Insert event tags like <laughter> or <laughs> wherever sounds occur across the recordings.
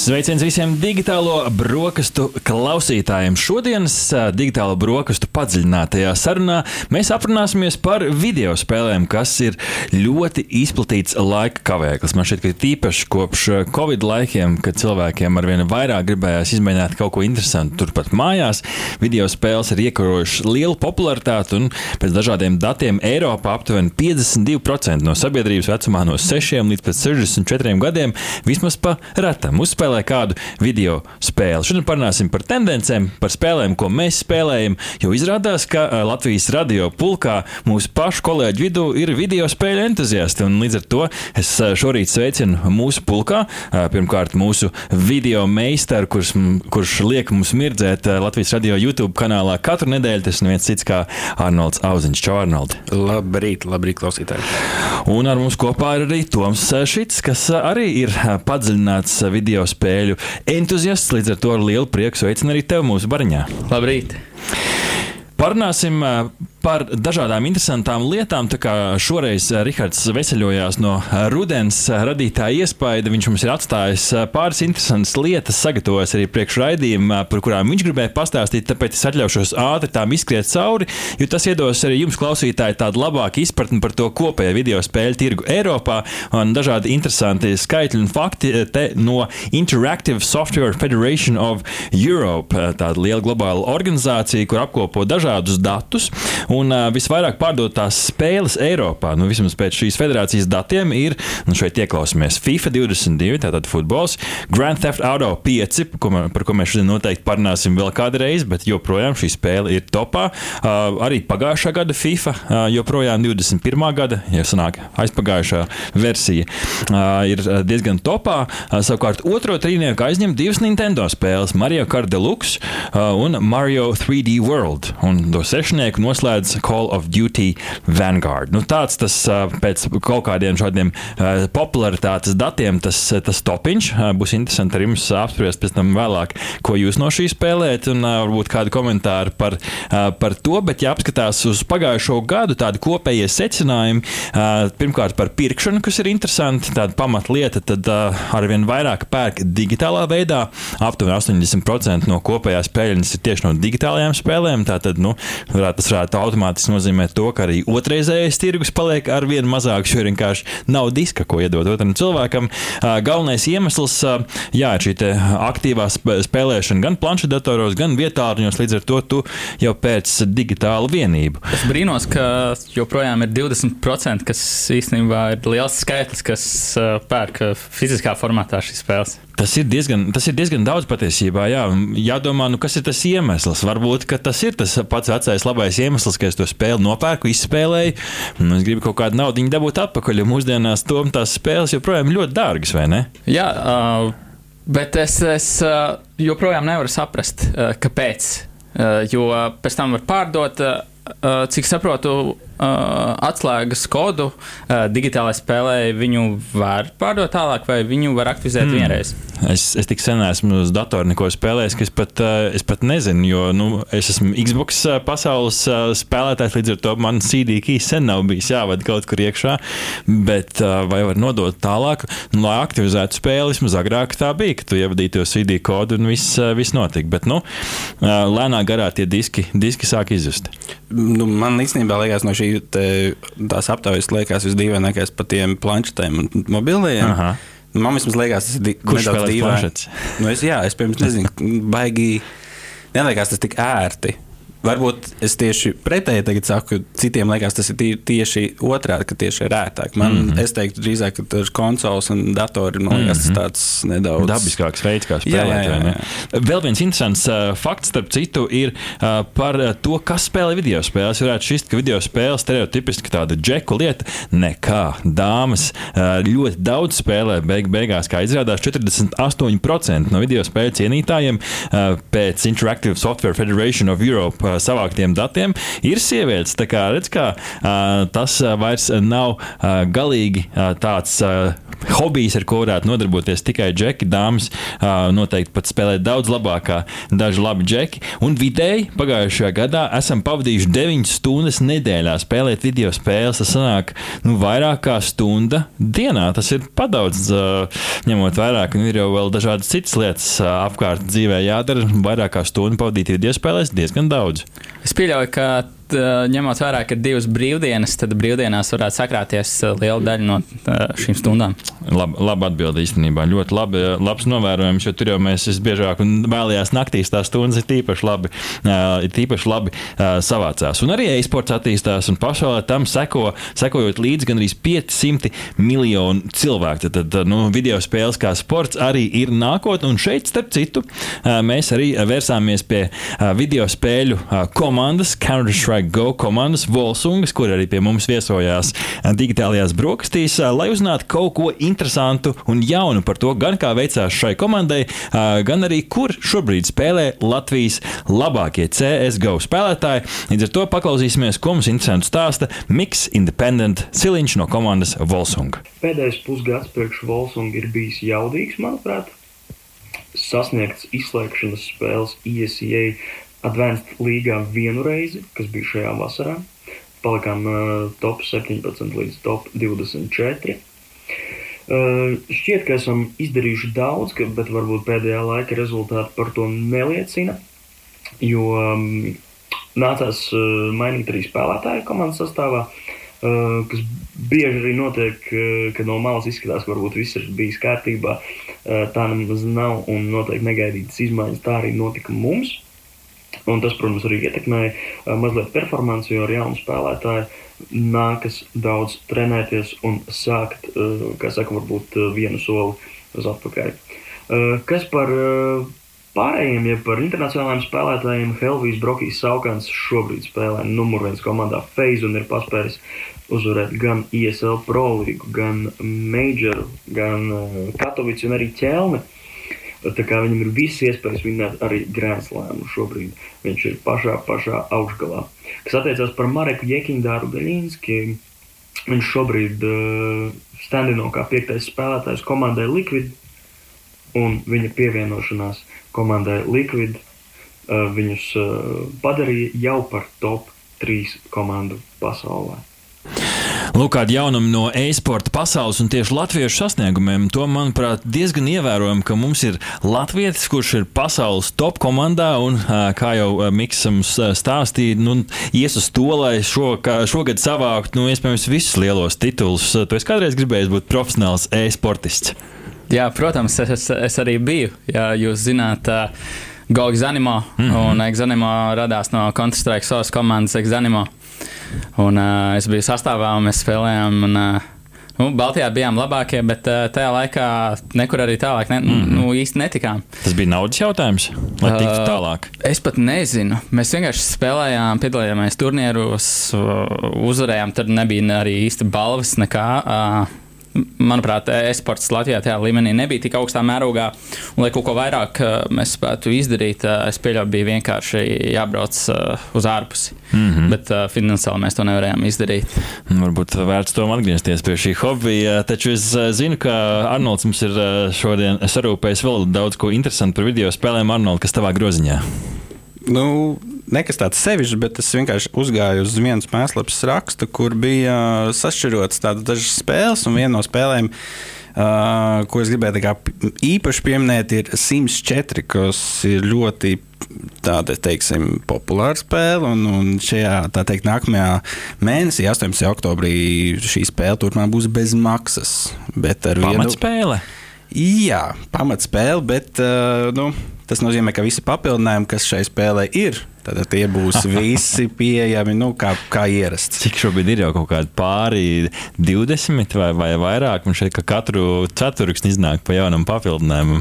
Sveiciens visiem digitālo brokastu klausītājiem. Šodienas digitālo brokastu padziļinātajā sarunā mēs aprunāsimies par video spēlēm, kas ir ļoti izplatīts laika kavēklis. Man šķiet, ka tīpaši kopš Covid laikiem, kad cilvēkiem arvien vairāk gribējās izmēģināt kaut ko interesantu turpat mājās, video spēles ir iekarojušas lielu popularitāti un pēc dažādiem datiem Eiropā aptuveni 52% no sabiedrības vecumā no 6 līdz pat 64 gadiem vismaz pa retam uzspēlē kādu video spēli. Šodien parunāsim par tendencēm, par spēlēm, ko mēs spēlējam, jo izrādās, ka Latvijas radio pulkā mūsu pašu kolēģu vidū ir video spēļu entuziasti. Līdz ar to es šorīt sveicinu mūsu pulkā. Pirmkārt, mūsu video meistaru, kurš, kurš liek mums mirdzēt Latvijas radio YouTube kanālā katru nedēļu. Tas neviens cits kā Arnolds Auziņš. Čau, Arnold! Labrīt, labrīt, klausītāji. Un ar mums kopā ir arī Toms Šits, kas arī ir padziļināts video spēļu entuziasts. Līdz ar to ar lielu prieku sveicinu arī tevi mūsu bariņā. Labrīt! Parunāsim par dažādām interesantām lietām. Šoreiz ā, Rihards veseļojās no ā, rudens ā, radītā iespēja, viņš mums ir atstājis pāris interesantas lietas, sagatavojis arī priekšraidījumu, par kurām viņš gribēja pastāstīt. Tāpēc es atļaušos ātri tām izskriet cauri, jo tas iedos arī jums, klausītāji, tādu labāku izpratni par to kopējo video spēļu tirgu Eiropā un dažādi interesanti skaitļi un fakti no Interactive Software Federation of Europe, tāda liela globāla organizācija, kur apkopo dažādus datus. Un uh, visvairāk pārdotās spēles Eiropā, nu, vismaz pēc šīs federācijas datiem, ir, nu, šeit ieklausāmies FIFA 22, tātad futbols, Grand Theft Auto 5, par ko, par ko mēs šodien noteikti parunāsim vēl kādreiz, bet joprojām šī spēle ir topā. Uh, arī pagājušā gada FIFA, uh, joprojām 21. gada, ja sanāk aizpagājušā versija, uh, ir diezgan topā. Uh, savukārt otro trīnieku aizņem divas Nintendo spēles, Mario Kart Deluxe uh, un Mario 3D World. Un to sešnieku noslēdz Call of Duty Vanguard. Nu, tāds tas pēc kaut kādiem šādiem popularitātes datiem, tas, tas topiņš. Būs interesanti arī jums apspriest pēc tam vēlāk, ko jūs no šī spēlējat, un varbūt kādu komentāru par, par to. Bet, ja apskatās uz pagājušo gadu, tādi kopējie secinājumi, pirmkārt par pirkšanu, kas ir interesanti, tāda pamatlieta, tad arvien vairāk pērk digitālā veidā. Aptuveni 80% no kopējās peļņas ir tieši no digitālajām spēlēm. Tātad, nu, tas varētu automātiski nozīmēt to, ka arī otrreizējais tirgus paliek ar vien mazāks, jo vienkārši nav diska, ko iedot otram cilvēkam. Galvenais iemesls jā, ir šī aktīvā sp- spēlēšana gan planšetdatoros, gan vietāluņos. Līdz ar to tu jau pēc digitāla vienību. Es brīnos, ka joprojām ir 20%, kas īstenībā ir liels skaitlis, kas pērk fiziskā formātā šīs spēles. Tas ir, diezgan, tas ir diezgan daudz patiesībā. Jā. Jādomā, nu, kas ir tas iemesls. Varbūt tas ir tas pats vecais labais iemesls, ka es to spēli nopērku, izspēlēju, un es gribu kaut kādu naudu dabūt atpakaļ. Mūsdienās tom tās spēles joprojām ir ļoti dārgas, vai ne? Jā, uh, bet es, es uh, joprojām nevaru saprast, uh, kāpēc. Uh, jo pēc tam var pārdot, uh, uh, cik saprotu, atslēgas kodu uh, digitālajai spēlē viņu var pārdot tālāk, vai viņu var aktivizēt mm. vienreiz. Es, es tik sen esmu uz datora neko spēlējis, ka es pat, eh, es pat nezinu, jo nu, es esmu Xbox pasaules spēlētājs, līdz ar to man CD keys sen nav bijis jāvada kaut kur iekšā. Bet vai var nodot tālāk, nu, lai aktivizētu spēli, vismaz agrāk tā bija, ka tu ievadīji to CD kodu un viss, viss notika. Bet nu, lēnā garā tie diski, diski sāk izzust. Nu, man īstenībā liekas, no šī te, tās aptaujas liekas visdīvainākais par tiem planšetēm un mobiliem. Aha. Man vismaz liekas, tas ir Kurš nedaudz planšetes? Nu, es, jā, es pirms nezinu, baigi. Neliekas tas tik ērti. Varbūt es tieši pretēji tagad saku, ka citiem liekas, tas ir tieši otrādi, ka tieši ir ērtāk. Man, mm -hmm. Es teiktu, drīzāk, ka tas ir konsoles un datori. Man liekas, tas tāds nedaudz Dabiskāks veids, kā spēlēt. Jā, jā, jā? Vēl viens interesants uh, fakts, starp citu, ir uh, par uh, to, kas spēlē video spēles. Varētu šķist, ka video spēles stereotipiski tāda džeku lieta. Nekā. Dāmas uh, ļoti daudz spēlē. Beig, beigās, kā izrādās, 48% no video spēļu cienītājiem uh, pēc Interactive Software Federation of Europe savāktiem datiem, ir sievietes. Tā kā redz, kā tas vairs nav galīgi tāds. Hobijs, ar ko varētu nodarboties tikai džeki. Dāmas noteikti pat spēlē daudz labāk kā daži labi džeki. Un vidēji pagājušajā gadā esam pavadījuši 9 stundas nedēļā spēlēt video spēles. Tas sanāk nu, vairāk kā stunda dienā. Tas ir padaudz, ņemot vērā, ka nu, ir jau vēl dažādas citas lietas apkārt dzīvē jādara. Vairāk kā stundu pavadīt video spēlēs diezgan daudz. Es pieļauju, ka ņemot vērā, ka ir divas brīvdienas, tad brīvdienās varētu sakrāties liela daļa no šīm stundām. Lab, labi atbildi īstenībā. Ļoti labi, labs novērojums, jo tur jau mēs visbiežāk un vēlējās naktīs tās stundas ir tīpaši labi, ir tīpaši labi savācās. Un arī e-sports attīstās un pasaulē tam seko, sekojot līdzi gan arī 500 miljonu cilvēku. Tad, tad nu, video spēles kā sports arī ir nākotne. Un šeit, starp citu, mēs arī vērsāmies pie video spēļu komandas Counter-Strike Strike Go komandas Volsungas, kur arī pie mums viesojās digitālajās brokastīs, lai uzzinātu kaut ko interesantu un jaunu par to, gan kā veicās šai komandai, gan arī kur šobrīd spēlē Latvijas labākie CSGO spēlētāji. Līdz ar to paklausīsimies, ko mums interesantu stāsta Miks Independent Siliņš no komandas Volsunga. Pēdējais pusgads priekš Volsunga ir bijis jaudīgs, manuprāt sasniegts izslēgšanas spēles ISA Advanced līgā vienu reizi, kas bija šajā vasarā. Palikām uh, top 17 līdz top 24. Uh, šķiet, ka esam izdarījuši daudz, ka, bet varbūt pēdējā laika rezultāti par to neliecina. Jo um, nācās uh, mainīt arī spēlētāju komandas sastāvā, uh, kas bieži arī notiek, uh, kad no malas izskatās, ka varbūt viss ir bijis kārtībā. Uh, tā nemaz nav un noteikti negaidītas izmaiņas. Tā arī notika mums. Un tas, protams, arī ietekmēja uh, mazliet performanci, jo ar jaunu spēlētāju nākas daudz trenēties un sākt, uh, kā saka, varbūt uh, vienu soli uz atpakaļ. Kas par pārējiem, ja par internacionālajiem spēlētājiem, Helvijas Brokijas Saukans šobrīd spēlē numur viens komandā FaZe un ir paspējis uzvarēt gan ESL Pro līgu, gan Majoru, gan Katovici un arī Ķelni. Uh, Tā kā viņam ir visas iespējas vinēt arī grēslēmu šobrīd. Viņš ir pašā, pašā augšgalā. Kas attiecās par Mareku Jekindāru Gaļīnski, viņš šobrīd uh, standino kā piektais spēlētājs komandai Liquid, un viņa pievienošanās komandai Liquid uh, viņus uh, padarīja jau par top 3 komandu pasaulē. Lūk, kāda jaunuma no e-sporta pasaules un tieši latviešu sasniegumiem. To, manuprāt, diezgan ievērojami, ka mums ir latvietis, kurš ir pasaules top komandā un, kā jau Miks mums stāstīja, nu, ies uz to, lai šo, šogad savāktu, nu, iespējams, visus lielos titulus. Tu esi kādreiz gribējis būt profesionāls e-sportists? Jā, protams, es, es arī biju. Jā, jūs zināt, uh, Go Exanimo, mm -hmm. un Exanimo radās no Counter-Strike savas komandas Exanimo. Un, uh, es biju sastāvā un mēs spēlējām. Un, uh, Nu, Baltijā bijām labākie, bet uh, tajā laikā nekur arī tālāk ne, mm -hmm. nu, īsti netikām. Tas bija naudas jautājums, lai tiktu uh, tālāk. Uh, es pat nezinu. Mēs vienkārši spēlējām, piedalījāmies turnīros, uzvarējām. Tur nebija arī īsti balvas nekā. Uh, manuprāt, e-sports Latvijā tajā līmenī nebija tik augstā mērogā. Un, lai kaut ko vairāk uh, mēs spētu izdarīt, uh, es pieļauju, bija vienkārši jābrauc uh, uz ārpusi. Mm -hmm. Bet finansiāli mēs to nevarējām izdarīt. Varbūt vērts tom atgriezties pie šī hobija. Taču es zinu, ka Arnolds mums ir šodien sarūpējis vēl daudz ko interesantu par video spēlēm. Arnold, kas tavā groziņā? Nu, nekas tāds sevišķs, bet es vienkārši uzgāju uz vienas mēslapas rakstu, kur bija sašķirotas tādas dažas spēles, un viena no spēlēm. Uh, ko es gribēju kā, īpaši pieminēt, ir Sims 4, kas ir ļoti tāda, teiksim, populāra spēle. Un, un šajā, teikt, nākamajā mēnesī, 18. oktobrī, šī spēle turpmāk būs bez maksas. Bet ar vienu pamatspēli. Jā, pamatspēle, bet uh, nu, tas nozīmē, ka visi papildinājumi, kas šai spēlē ir, Tad tie būs <laughs> visi pieejami nu, kā, kā ierasts. Cik šobrīd ir jau kaut kādi pāri 20 vai, vai vairāk? Man šeit ka katru ceturksni iznāk pa jaunam papildinājumam.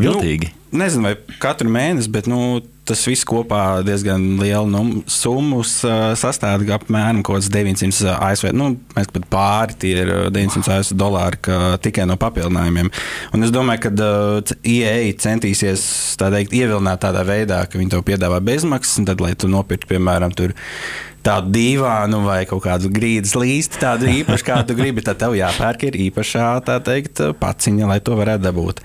Viltīgi. Nu, nezinu, vai katru mēnesi, bet nu, tas viss kopā diezgan lielu nu, summu uh, sastāv apmēram 900 ASV. Nu, mēs pat pāri tie ir 900 ASV dolāri tikai no papildinājumiem. Un es domāju, ka uh, IEA centīsies tā teikt, ievilināt tādā veidā, ka viņi to piedāvā bezmaksas, un tad, lai tu nopirktu, piemēram, tur tādu dīvānu vai kaut kādu grīdas līsti, tādu īpašu, kādu gribi, tad tev jāpērk ir īpašā, tā teikt, paciņa, lai to varētu dabūt.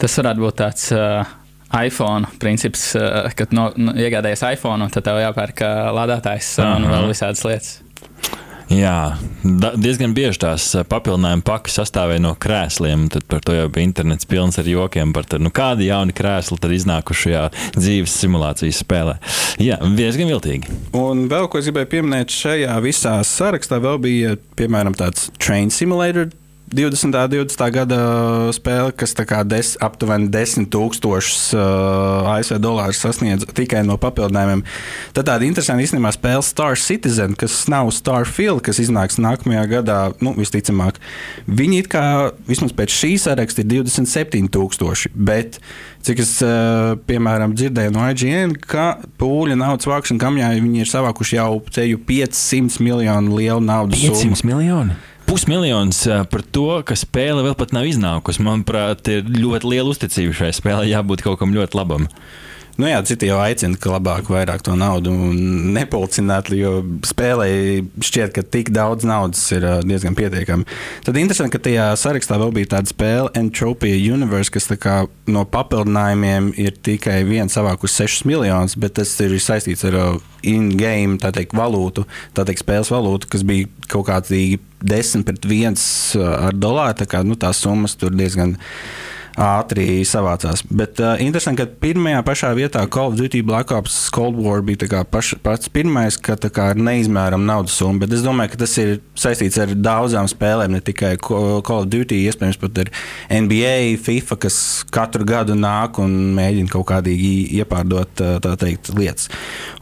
Tas varētu būt tāds uh, iPhone princips, uh, kad no, no, iegādājies iPhone, tad tev jāpērk uh, lādētājs uh, un vēl visādas lietas. Jā, da, diezgan bieži tās papildinājuma pakas sastāvēja no krēsliem. Tad par to jau bija internets pilns ar jokiem par to, nu, kādi jauni krēsli tad iznākuši šajā dzīves simulācijas spēlē. Jā, diezgan viltīgi. Un vēl ko es gribēju pieminēt, šajā visā sarakstā vēl bija piemēram tāds train simulator 20. un 20. gada spēle, kas des, aptuveni 10,000 uh, ASV dolārus sasniedz tikai no papildinājumiem. Tad tāda interesanta īstenībā spēle Star Citizen, kas nav Starfield, kas iznāks nākamajā gadā, nu, visticamāk. Viņi it kā vismaz pēc šī saraksta ir 27,000, bet cik es, uh, piemēram, dzirdēju no IGN, ka pūļa naudas vākšana kamjā viņi ir savākuši jau ceļu 500 miljonu lielu naudas summu. 500 miljonu? Pusmiljons par to, ka spēle vēl pat nav iznākusi. Manuprāt, ir ļoti liela uzticība šai spēlei, jābūt kaut kam ļoti labam. Nu jā, citi jau aicina, ka labāk vairāk to naudu nepulcināt, jo spēlē šķiet, ka tik daudz naudas ir diezgan pietiekami. Tad interesanti, ka tajā sarakstā vēl bija tāda spēle Entropia Universe, kas no papildinājumiem ir tikai viens savākus 6 miljonus, bet tas ir saistīts ar in-game valūtu, tā teikt, spēles valūtu, kas bija kaut kādi 10 pret 1 ar dolāru. Tā kā nu, tās summas tur diezgan ātri savācās. Bet uh, interesanti, ka pirmajā pašā vietā Call of Duty Black Ops Cold War bija paš, pats pirmais, ka kā, ar neizmēramu naudas summu. Bet es domāju, ka tas ir saistīts ar daudzām spēlēm, ne tikai Call of Duty, iespējams pat ar NBA, FIFA, kas katru gadu nāk un mēģina kaut kādīgi iepārdot teikt, lietas.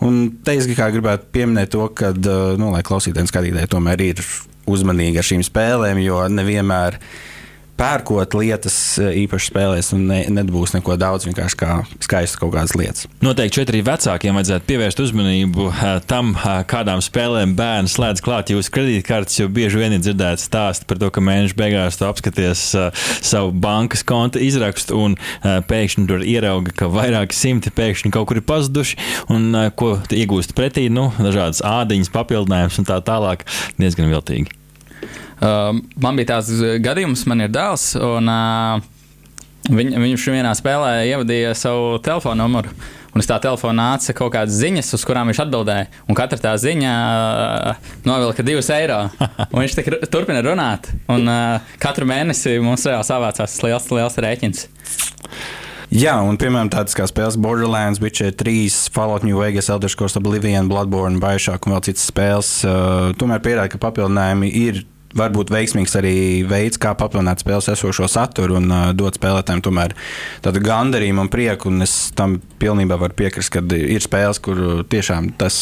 Un te es gribētu pieminēt to, ka, nu, lai klausītājiem skatītāji tomēr ir uzmanīgi ar šīm spēlēm, jo nevienmēr pērkot lietas e, īpaši spēlēs, un ne, nebūs neko daudz, vienkārši kā skaistas kaut kādas lietas. Noteikti arī vecākiem vajadzētu pievērst uzmanību e, tam, e, kādām spēlēm bērns slēdz klāt jūsu kredītkartes, jo bieži vien ir dzirdēts stāsti par to, ka mēneša beigās tu apskaties savu bankas konta izrakstu un pēkšņi tur ierauga, ka vairāki simti pēkšņi kaut kur ir pazuduši, un ko iegūst pretī, nu, dažādas ādiņas, papildinājumus un tā tālāk, diezgan viltīgi. Uh, man bija tāds gadījums, man ir dēls, un uh, viņ, viņš vienā spēlē ievadīja savu telefonu numuru. Un uz tā telefona nāca kaut kādas ziņas, uz kurām viņš atbildēja. Un katra tā ziņa uh, novilka divus eiro. <laughs> Un viņš turpina runāt. Un uh, katru mēnesi mums reāli savācās liels, liels rēķins. Jā, un piemēram tādas kā spēles Borderlands, Witcher 3, Fallout New Vegas, Elder Scrolls Oblivion, Bloodborne, Bioshock un vēl citas spēles. Uh, tomēr pierāda, ka papildinājumi ir var būt veiksmīgs arī veids, kā papildināt spēles esošo saturu un uh, dot spēlētājiem tomēr tādu gandarījumu un prieku. Un es tam pilnībā varu piekrist, ka ir spēles, kur tiešām tas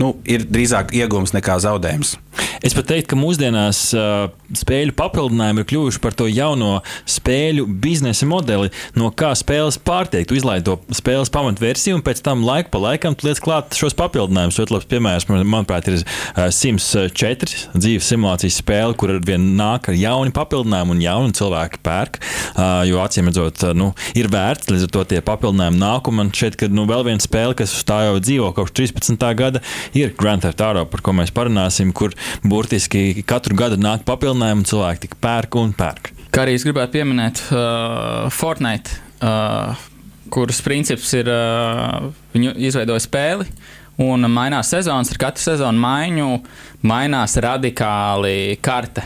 nu, ir drīzāk iegūms nekā zaudējums. Es pat teiktu, ka mūsdienās uh, spēļu papildinājumi ir kļuvuši par to jauno spēļu biznesa modeli, no kā spēles pārtiek. Tu izlaidi to spēles pamatversiju, un pēc tam laiku pa laikam liec klāt šos papildinājumus. Ļoti labs piemērs, manuprāt, ir uh, Sims 4 dzīves simulācijas spēle, kur ar vien nāk ar jaunu papildinājumu un jaunu cilvēku pērk. Uh, jo acīm redzot, uh, nu, ir vērts, līdz ar to tie papildinājumi nāk. Un man šķiet, ka nu, vēl viena spēle, kas uz tā jau dzīvo kopš 13. gada, ir Grand Theft Auto, par ko mēs parunāsim, kur burtiski katru gadu nāk papildinājumi, cilvēki tik pērk un pērk. Kā arī es gribētu pieminēt uh, Fortnite, uh, kuras princips ir, uh, viņu izveidoja spēli. Un mainās sezonas, ar katru sezonu maiņu mainās radikāli karte.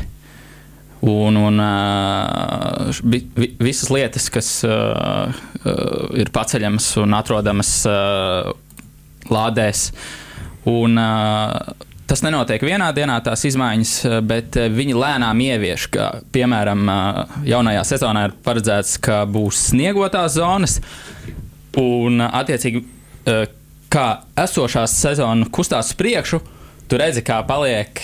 Un, un uh, vi, visas lietas, kas uh, uh, ir paceļamas un atrodamas uh, lādēs, un uh, Tas nenotiek vienā dienā, tās izmaiņas, bet viņi lēnām ievieš. Ka, piemēram, jaunajā sezonā ir paredzēts, ka būs sniegotās zonas, un attiecīgi, kā esošā sezona kustās uz priekšu, tu redzi, kā paliek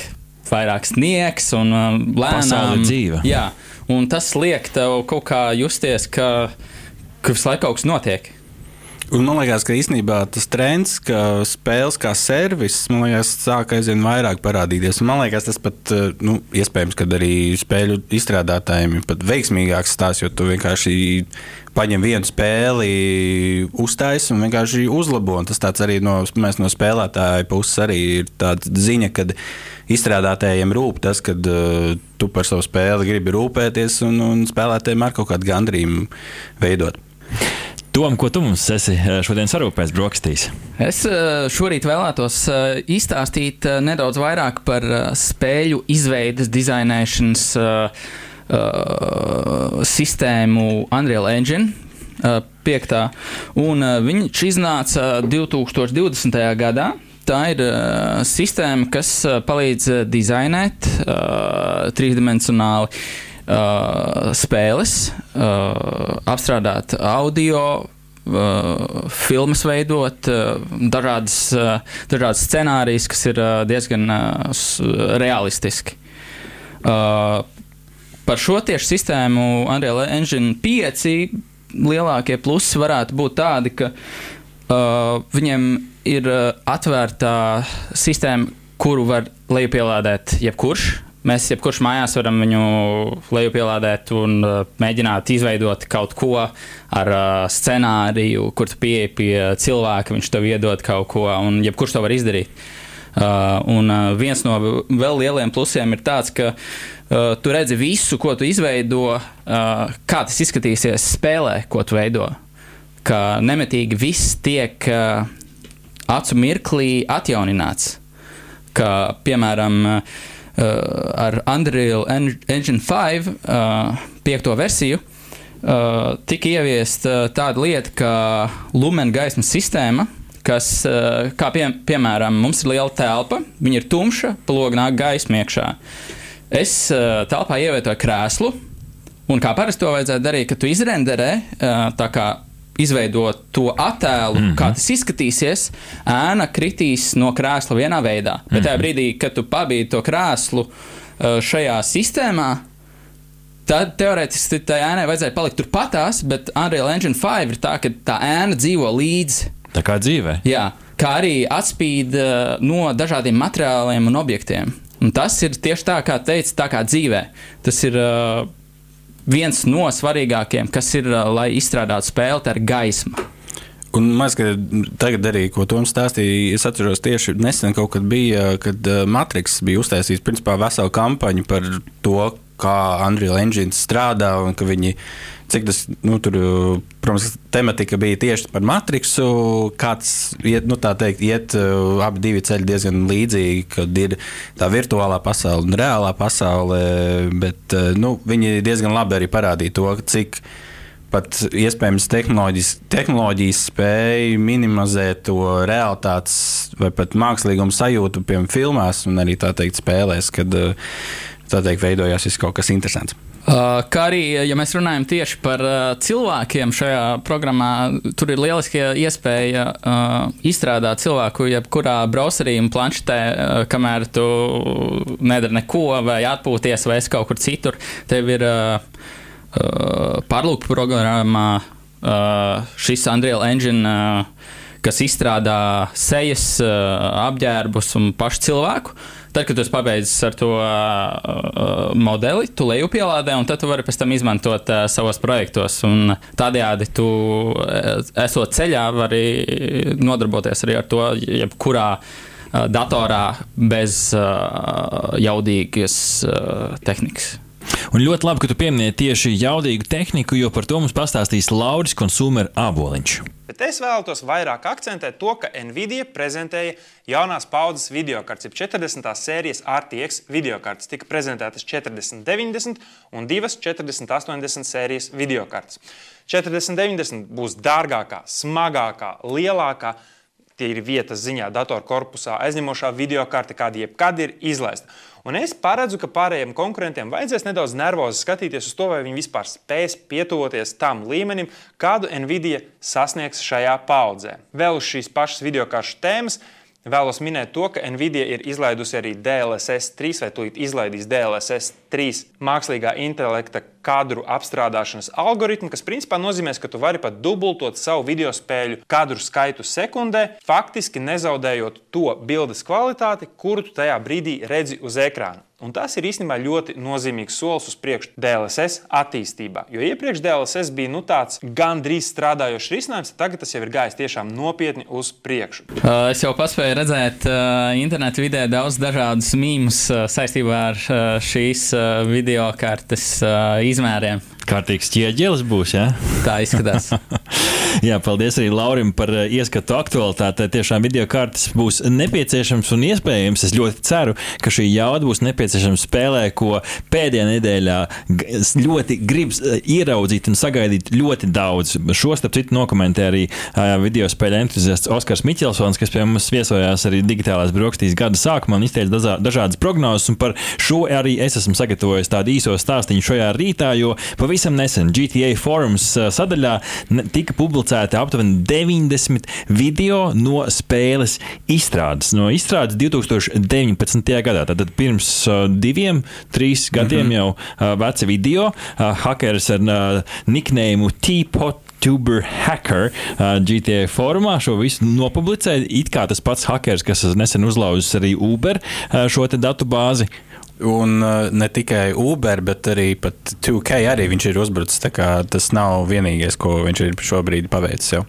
vairāk sniegs un lēnām dzīve. Jā, un tas liek tev kaut kā justies, ka ka visu laiku kaut kas notiek. Un man liekas, ka īstenībā tas trends, ka spēles kā servis, man liekas, sāk aizvien vairāk parādīties. Un man liekas, tas pat, eh, nu, iespējams, ka arī spēļu izstrādātājiem ir pat veiksmīgāks stāsts, jo tu vienkārši paņem vienu spēli, uztais un vienkārši uzlabo. Un tas arī no, no spēlētāja puses arī ir tāda ziņa, ka izstrādātājiem rūp tas, ka uh, tu par savu spēli gribi rūpēties un, un spēlētājiem ar kaut kādu gandrību veidot. Tom, ko tu mums esi eh, šodien sarūpējis brokastīs? Es eh, šorīt vēlētos eh, izstāstīt nedaudz vairāk par spēļu izveidas, dizainēšanas sistēmu Unreal Engine. Piektā, un viņš iznāca 2020. gadā. Tā ir uh, sistēma, kas palīdz dizainēt uh, trīsdimensionāli uh, spēles, uh, apstrādāt audio, Uh, filmas veidot, uh, dažādas, uh, dažādas scenārijas, kas ir uh, diezgan uh, realistiski. Uh, par šo tieši sistēmu Unreal Engine 5 lielākie plusi varētu būt tādi, ka uh, viņiem ir uh, atvērta sistēma, kuru var lejupielādēt jebkurš. Mēs jebkurš mājās varam viņu lejupielādēt un uh, mēģināt izveidot kaut ko ar uh, scenāriju, kur tu pieeji pie cilvēka, viņš tev iedod kaut ko, un jebkurš to var izdarīt. Uh, un uh, viens no vēl lieliem plusiem ir tāds, ka uh, tu redzi visu, ko tu izveido, uh, kā tas izskatīsies spēlē, ko tu veido. Ka nemitīgi viss tiek uh, acu mirklī atjaunināts. Ka, piemēram, uh, ar Unreal Engine 5, uh, piekto versiju, uh, tika ieviesta tāda lieta kā lumena gaismas sistēma, kas, kā pie, piemēram, mums ir liela telpa, viņa ir tumša, palognā gaisma iekšā. Es telpā ievietoju krēslu, un kā parasti to vajadzētu darīt, kad tu izrenderē tā kā izveidot to attēlu, mm -hmm. kā tas izskatīsies, ēna kritīs no krēsla vienā veidā. Bet mm -hmm. tajā mhm. brīdī, kad tu pabīdi to krēslu uh, šajā sistēmā, tad teorētiski tai ēnai vajadzēja palikt turpatās, bet Unreal Engine 5 ir tā, ka tā ēna dzīvo līdzi. Tā kā dzīvē. Jā, kā arī atspīd uh, no dažādiem materiāliem un objektiem. Un tas ir tieši tā, kā teica, tā kā dzīvē. Tas ir uh, viens no svarīgākajiem, kas ir, lai izstrādātu spēli, ir gaisma. Un maz, tagad arī, ko Toms stāstīja, es atceros tieši nesen kaut kad bija, kad Matrix bija uztaisījis principā veselu kampaņu par to, kā Unreal Engine strādā un ka viņi cik tas, nu, tur, protams, tematika bija tieši par matriksu, kāds iet, nu, teikt, iet uh, abi divi ceļi diezgan līdzīgi, kad ir tā virtuālā pasaule un reālā pasaule, bet, uh, nu, viņi diezgan labi arī parādīja to, cik pat iespējams tehnoloģijas, tehnoloģijas spēja minimizēt to realitātes vai pat mākslīgumu sajūtu, piemēram, filmās un arī tā teikt spēlēs, kad uh, tā teikt veidojās kaut kas interesants. Uh, kā arī, ja mēs runājam tieši par uh, cilvēkiem šajā programmā, tur ir lieliski iespēja uh, izstrādāt cilvēku jebkurā browserī un planšetē, kamēr tu nedari neko, vai atpūties, vai es kaut kur citur. Tev ir pārlūku programmā šis Unreal Engine. Kas izstrādā sejas, apģērbus un pašu cilvēku. Uh, Tad, kad tu pabeidz ar to uh, modeli, tu leju pielādē, un tad tu vari pēc tam izmantot uh, savos projektos. Un tādējādi tu, esot ceļā, vari nodarboties arī ar to, jebkurā uh, datorā bez uh, jaudīgas uh, tehnikas. Un ļoti labi, ka tu pieminēji tieši jaudīgu tehniku, jo par to mums pastāstīs Lauris Konsumer Aboliņš. Bet es vēlētos vairāk akcentēt to, ka Nvidia prezentēja jaunās paudzes video kartes. 40. sērijas RTX video kartes tika prezentētas 4090 un divas 4080 sērijas video kartes. 4090 būs dārgākā, smagākā, lielākā. Ir vietas ziņā, datorkorpusā aizņemošā video karte, kāda jebkad ir izlaista. Un es paredzu, ka pārējiem konkurentiem vajadzēs nedaudz nervozi skatīties uz to, vai viņi vispār spēs pietuvoties tam līmenim, kādu Nvidia sasniegs šajā paudzē. Vēl uz šīs pašas video karšu tēmas Vēlos minēt to, ka Nvidia ir izlaidusi arī DLSS 3 vai tūlīt izlaidīs DLSS 3 mākslīgā intelekta kadru apstrādāšanas algoritmu, kas principā nozīmē, ka tu vari pat dubultot savu video spēļu kadru skaitu sekundē, faktiski nezaudējot to bildes kvalitāti, kuru tu tajā brīdī redzi uz ekrāna. Un tas ir īstenībā ļoti nozīmīgs solis uz priekšu DLSS attīstībā. Jo iepriekš DLSS bija nu, tāds gandrīz strādājošs risinājums, tagad tas jau ir gājis tiešām nopietni uz priekšu. Uh, es jau paspēju redzēt uh, internetu vidē daudz dažādus mīmus uh, saistībā ar uh, šīs uh, video kartes uh, izmēriem. Kārtīgs ķieģelis būs, jā? Ja? Tā izskatās. <laughs> jā, paldies arī Laurim par eh, ieskatu aktualitātē. Tiešām video kartes būs nepieciešams un iespējams. Es ļoti ceru, ka šī jauda būs nepieciešama spēlē, ko pēdējā nedēļā ļoti gribas eh, ieraudzīt un sagaidīt ļoti daudz. Šo starp citu nokomentē arī uh, video spēļu entuziasts Oskars Miķelsons, kas pie mums viesojās arī digitālās brokastīs gada sākumā un izteica dažādas prognozes. Un par šo arī es esmu sagatavojis tādu īso stāstīnu šajā rītā, jo pavisam Pavisam nesen GTA forums sadaļā tika publicēti aptuveni 90 video no spēles izstrādes. No izstrādes 2019. gadā, tad pirms diviem, trīs gadiem mm -hmm. jau veci video. Hackers ar nicknēmu T-Pot Tuber Hacker uh, GTA formā šo visu nopublicēja. It kā tas pats hackers, kas nesen uzlauzis arī Uber uh, šo datu bāzi. Un uh, ne tikai Uber, bet arī 2K arī viņš ir uzbrucis. Tas nav vienīgais, ko viņš ir šobrīd paveicis. Jau.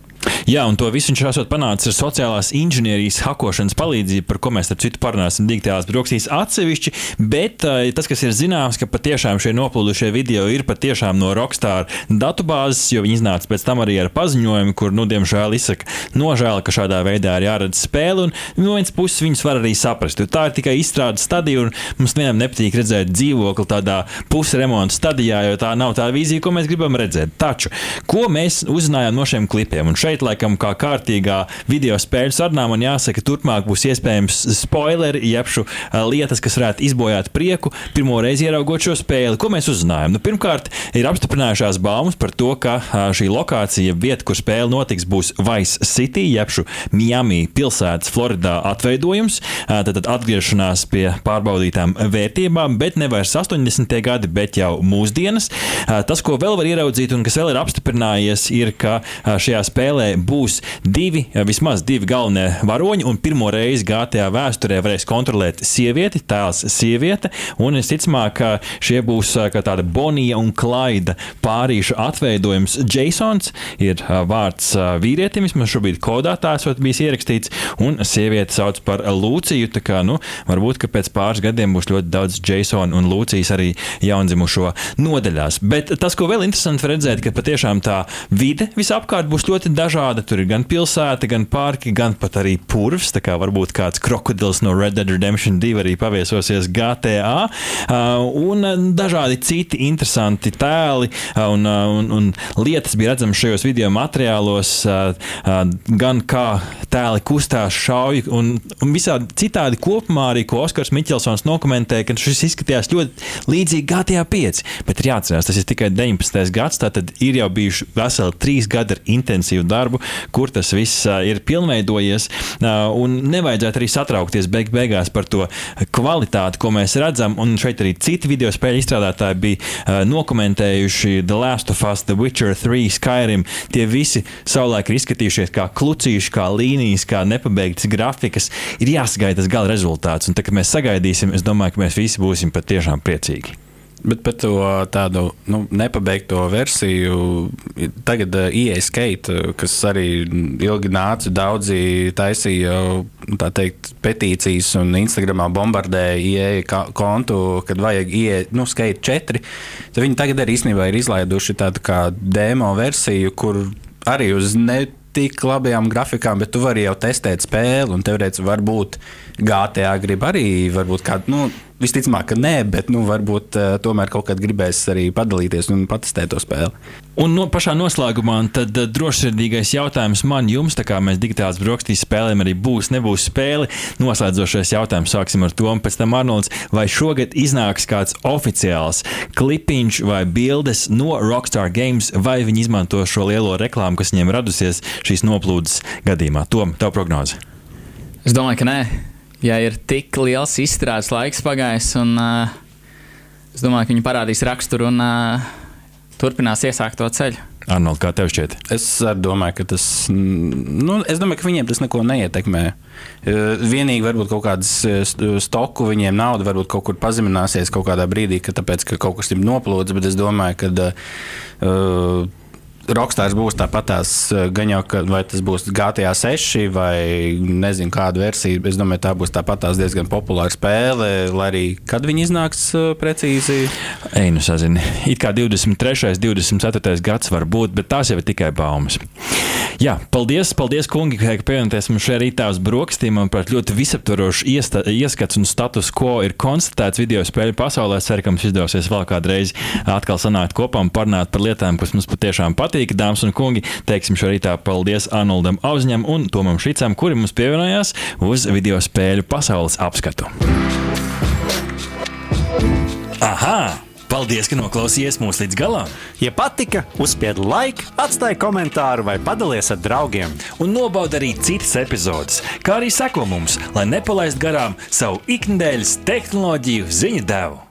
Jā, un to visu viņš esot panācis ar sociālās inženierijas hakošanas palīdzību, par ko mēs ar citu parunāsim digitālās brokastīs atsevišķi. Bet uh, tas, kas ir zināms, ka patiešām šie noplūdušie video ir patiešām no Rockstar datubāzes, jo viņi iznāca pēc tam arī ar paziņojumu, kur, nu, diemžēl izsaka nožēlu, ka šādā veidā ir jāredz spēle. Un no vienas puses viņus var arī saprast, jo tā ir tikai izstrādes stadija, un mums vienam nepatīk redzēt dzīvokli tādā pusremonta stadijā, jo tā nav tā vīzija, ko mēs gribam redzēt. Taču, ko mēs uzzinājām no šiem klipiem? Un šeit, laikam, kā kārtīgā video spēļu sarunā, man jāsaka, turpmāk būs iespējams spoileri, jebšu lietas, kas varētu izbojāt prieku, pirmo reizi ieraugot šo spēli. Ko mēs uzzinājām? Nu, pirmkārt, ir apstiprinājušās baumas par to, ka šī lokācija, vieta, kur spēle notiks, būs Vice City, jebšu Miami pilsētas Floridā atveidojums. Tad atgriešanās pie pārbaudītām vērtībām, bet ne vairs 80. gadi, bet jau mūsdienas. Tas, ko vēl var ieraudzīt un kas vēl ir apstiprinājies, ir, ka šajā spēlē būs divi, vismaz divi galvenie varoņi, un pirmo reizi GTA vēsturē varēs kontrolēt sievieti, tēls sieviete, un visticamāk, šie būs kā tāda Bonija un Klaida pārīšu atveidojums. Jasons ir vārds vīrietim, vismaz šobrīd kodā tās bijis ierakstīts, un sieviete sauc par Lūciju, tā kā, nu, varbūt, ka pēc pāris gadiem būs ļoti daudz Jasona un Lūcijas arī jaundzimušo nodaļās. Bet tas, ko vēl interesanti redzēt, ka patiešām tā vide visapkārt būs ļoti dažāda dažāda. Tur ir gan pilsēta, gan parki, gan pat arī purvs. Tā kā varbūt kāds krokodils no Red Dead Redemption 2 arī paviesosies GTA. Uh, un dažādi citi interesanti tēli uh, un, uh, un, un lietas bija redzamas šajos video materiālos, gan kā tēli kustās, šauj un, un visādi citādi kopumā arī, ko Oskars Miķelsons dokumentēja, ka šis izskatījās ļoti līdzīgi GTA 5. Bet ir jāatcerās, tas ir tikai 19. gads, tātad ir jau bijuši veseli trīs gadi ar intensīvu darbu darbu, kur tas viss ir pilnveidojies. Un nevajadzētu arī satraukties beig beigās par to kvalitāti, ko mēs redzam. Un šeit arī citi video spēļu izstrādātāji bija nokomentējuši The Last of Us, The Witcher 3, Skyrim. Tie visi savulaik ir izskatījušies kā klucīši, kā līnijas, kā nepabeigtas grafikas. Ir jāsagaida tas gala rezultāts. Un tad, kad mēs sagaidīsim, es domāju, ka mēs visi būsim patiešām priecīgi. Bet par to tādu nu, nepabeigto versiju, tagad IE skate, kas arī ilgi nāca, daudzi taisīja teikt, petīcijas un Instagramā bombardēja IE kontu, kad vajag IE nu, skate 4. Tad viņi tagad arī īstenībā ir izlaiduši tādu kā demo versiju, kur arī uz ne tik labajām grafikām, bet tu vari jau testēt spēli un teorētiski varbūt GTA grib arī varbūt kādu. Nu, Visticamāk, ka nē, bet nu, varbūt uh, tomēr kaut kad gribēs arī padalīties un patestēt to spēli. Un no pašā noslēgumā tad uh, drošsirdīgais jautājums man jums, tā kā mēs digitālās brokastīs spēlēm, arī būs, nebūs spēle. Noslēdzošais jautājums sāksim ar to, un pēc tam Arnolds, vai šogad iznāks kāds oficiāls klipiņš vai bildes no Rockstar Games, vai viņi izmanto šo lielo reklāmu, kas viņiem radusies šīs noplūdes gadījumā. Tom, tev prognoze. Es domāju, ka nē. Ja ir tik liels izstrādes laiks pagājis, un uh, es domāju, ka viņi parādīs raksturu un uh, turpinās iesākt to ceļu. Arnold, kā tev šķiet? Es arī domāju, ka tas, nu, es domāju, ka viņiem tas neko neietekmē. Eh, Vienīgi varbūt kaut kādas st- stoku viņiem nauda varbūt kaut kur pazemināsies kaut kādā brīdī, ka tāpēc, ka kaut kas ir noplūcis, bet es domāju, ka uh, Rockstārs būs tāpatās, gan jau, ka, vai tas būs GTA 6 vai nezinu kāda versija. Es domāju, tā būs tāpatās diezgan populāra spēle, lai arī kad viņi iznāks eh, precīzi. Ej, nu sazini. It kā 23. 24. gads var būt, bet tās jau ir tikai baumas. Jā, paldies, paldies kungi, ka pievienoties mums šajā rītā uz brokastīm. Manuprāt, ļoti visaptvarošs ieskats un status quo ir konstatēts video spēļu pasaulē. Ceru, ka mums izdosies vēl kādreiz atkal sanākt kopā un parunāt par lietām, kas mums patiešām patīk. Dāmas un kungi, teiksim šo rītā paldies Arnoldam Auzņam un Tomam Šicam, kuri mums pievienojās uz video spēļu pasaules apskatu. Aha! Paldies, ka noklausījāties mūsu līdz galam! Ja patika, uzspiediet laiku, atstājiet komentāru vai padalieties ar draugiem. un nobauda arī citas epizodes, kā arī seko mums, lai nepalaistu garām savu ikdienas tehnoloģiju ziņu devumu.